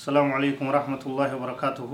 السلام عليكم ورحمة الله وبركاته.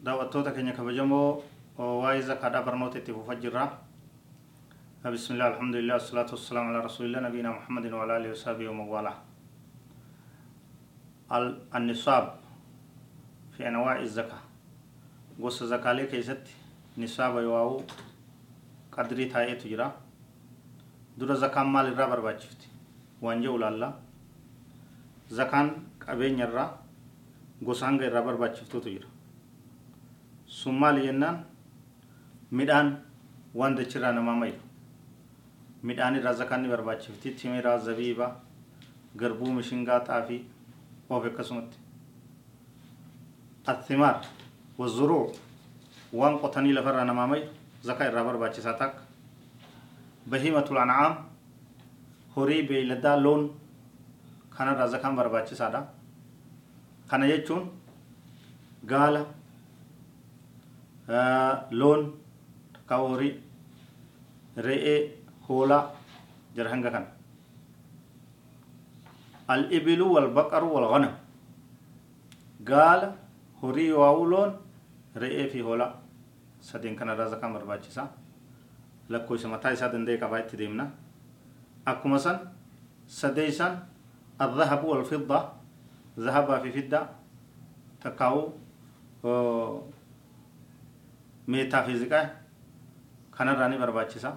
دعوتوتا كنيا كبجمو. وايزا كادا برنوتي تفو فجرا بسم الله الحمد لله والصلاة والسلام على رسول الله نبينا محمد وعلى آله وصحبه ومن النصاب في أنواع الزكاة. قص زكاة لك يست نصاب يواو. قدري تاية تجرا. دور زكاة مال الرابر باجفت. وانجو لالا زكاة قبين يرى gosa hanga irraa barbaachiftuutu jira sun maali jennaan midhaan waan dachirraa namaa mayu midhaan irraa zakaan ni barbaachifti timiraa zabiiba garbuu mishingaa xaafii oof akkasumatti athimaar wazuruu waan qotanii lafarraa namaa mayu zakaa irraa barbaachisaa takka bahiimatul ancaam horii beeyladaa loon kanarraa zakaan barbaachisaadha kana jechuun gaala loon takkaa horii re'ee hoolaa jira hanga kana al-ibilu wal-baqaru wal-ghanam gaala horii waa'uu loon re'ee fi hoolaa sadeen kanarraa zakaan barbaachisaa lakkoofsa mataa isaa danda'e qabaa itti deemna akkuma san sadeeysan الذهب والفضة ذهبا في فدة تكاو ميتافيزيكا كان راني برباچسا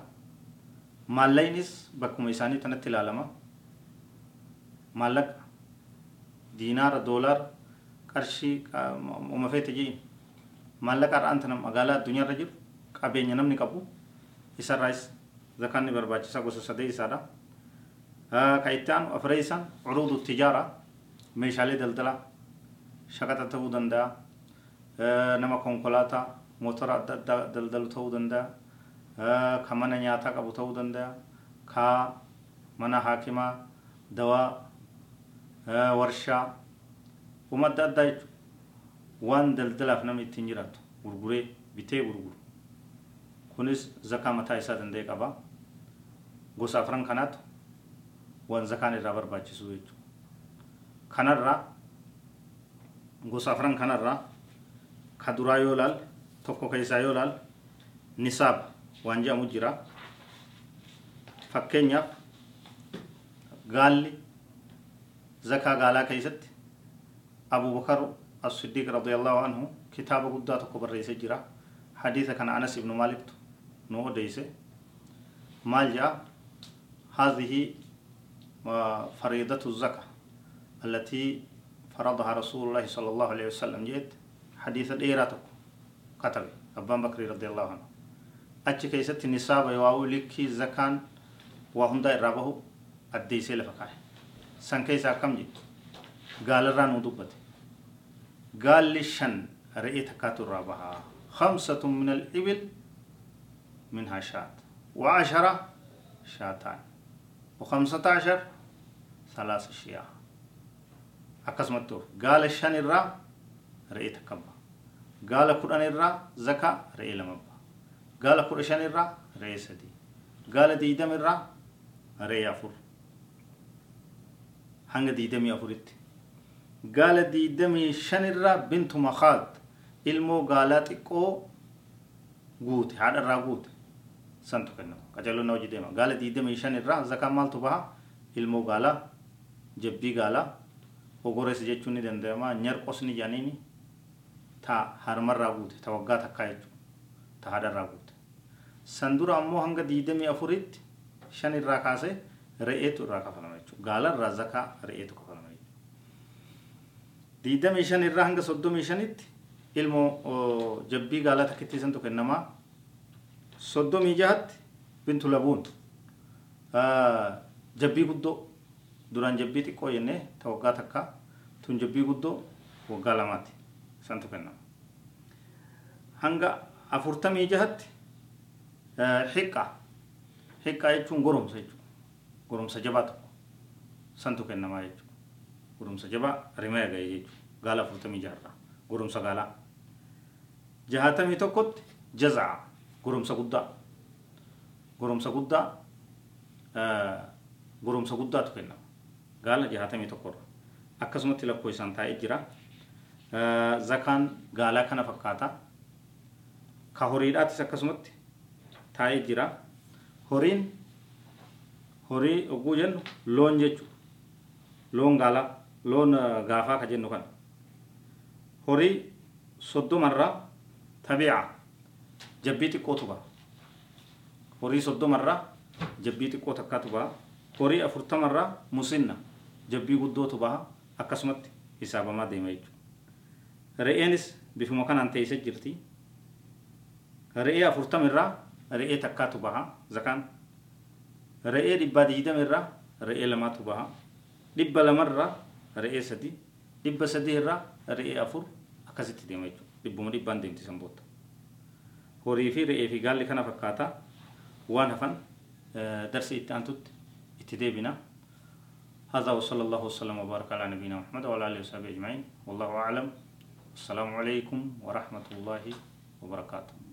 مالينس بكم إساني تنت العالم مالك دينار دولار قرشي وما في تجي مالك أران تنم أقالا الدنيا رجل قابين ينم نكبو إسا رايس ذكاني برباچسا قصة سدي إسادا كايتان أفريسان عروض التجارة. Meeshaalee daldalaa shaqaxa ta'uu danda'a nama konkolaataa motora adda addaa daldalu ta'uu danda'a ka mana nyaataa qabu ta'uu danda'a ka mana haakimaa dawaa warshaa uma adda addaa jechuudha waan daldalaaf namni ittiin jiraatu gurguree bitee gurguru kunis zakaa mataa isaa danda'e qaba gosa afran kanaatu waan zakaan irraa barbaachisu jechuudha kanarraa gosa afran kanarraa ka duraa yoo laal tokko keessaa yoo laal nisaab waan jedhamu jira fakkeenyaaf gaalli zakaa gaalaa keessatti abubakar as-siddiq radiyallahu anhu kitaaba guddaa tokko barreessee jira hadiisa kana anas ibnu maaliktu nu odeyse maal jedha haadhihi fariidatu zakaa التي فرضها رسول الله صلى الله عليه وسلم. جيت حديث ديراتك. كتب أبان بكر رضي الله عنه. أتش كيست النساب يواو لكي زكان وهم دا إرابه الديسي لفقاه سن كيسا كم جي قال الران ودبت قال لشن رئيت كاتو رابها. خمسة من الإبل منها شات وعشرة شاتان. وخمسة عشر ثلاث شياه. Akkasumatti oofu gaala shan irraa re'ee takka ba'a gaala kudhan irraa zakaa re'ee lama ba'a gaala kudha shan irraa re'ee sadii gaala diidam irraa re'ee afur hanga diidamii afuritti gaala diidamii shan irraa bintu makaad ilmoo gaalaa xiqqoo guute haadha irraa guute santu kennamu qaceelloon hojii deema gaala diidamii shan irraa zakaa maaltu baha ilmoo gaalaa jabbii gaalaa ogores jechuun ni danda'ama nyarqosni jedhaniini ta harmarraa guute ta waggaa takkaa jechuudha ta haadharraa guute san dura ammoo hanga diidamii afuritti shan irraa kaasee re'eetu irraa kafalama jechuudha gaala irraa zakaa re'eetu kafalama jechuudha diidamii shan irraa hanga soddomii shanitti ilmoo jabbii gaalaa takkitti isantu kennamaa soddomii jahatti bintu labuun jabbii guddoo duraan jabbii xiqqoo jennee ta waggaa takka tun jabbii guddoo waggaa lamaati santu kennama hanga afurtamii jahatti xiqqaa xiqqaa jechuun goromsa jechuudha goromsa jabaa tokko santu kennamaa jechuudha goromsa jabaa rimaya ga'e jechuudha gaala afurtamii jaharraa goromsa gaalaa jahatamii tokkotti jazaa goromsa guddaa goromsa guddaa goromsa guddaatu kennama gaala jahatamii tokkorra akkasumatti lakkoo isaan taa'ee jira zakaan gaalaa kana fakkaata ka horiidhaatis akkasumatti taa'ee jira horiin horii oguu jennu loon jechu loon gaalaa loon gaafaa ka jennu kana horii soddomarraa tabiica jabbii xiqqootu ba'a horii soddomarraa jabbii xiqqoo takkaatu ba'a horii afurtamarraa musinna jabbii guddootu baha akkasumatti hisaabamaa deema jechuudha re'eenis bifuma kanaan teessee jirti re'ee afurtamirraa re'ee takkaatu baha zakaan re'ee dhibbaa digdamirraa re'ee lamaatu baha dhibba lamarraa re'ee sadi dhibba sadii irraa re'ee afur akkasitti deema jechuudha dhibbuma dhibbaan deemti sanboota horii fi re'ee fi gaalli kana fakkaata waan hafan darsii itti aantutti itti deebina هذا وصلى الله وسلم وبارك على نبينا محمد وعلى آله وصحبه أجمعين. والله أعلم. السلام عليكم ورحمة الله وبركاته.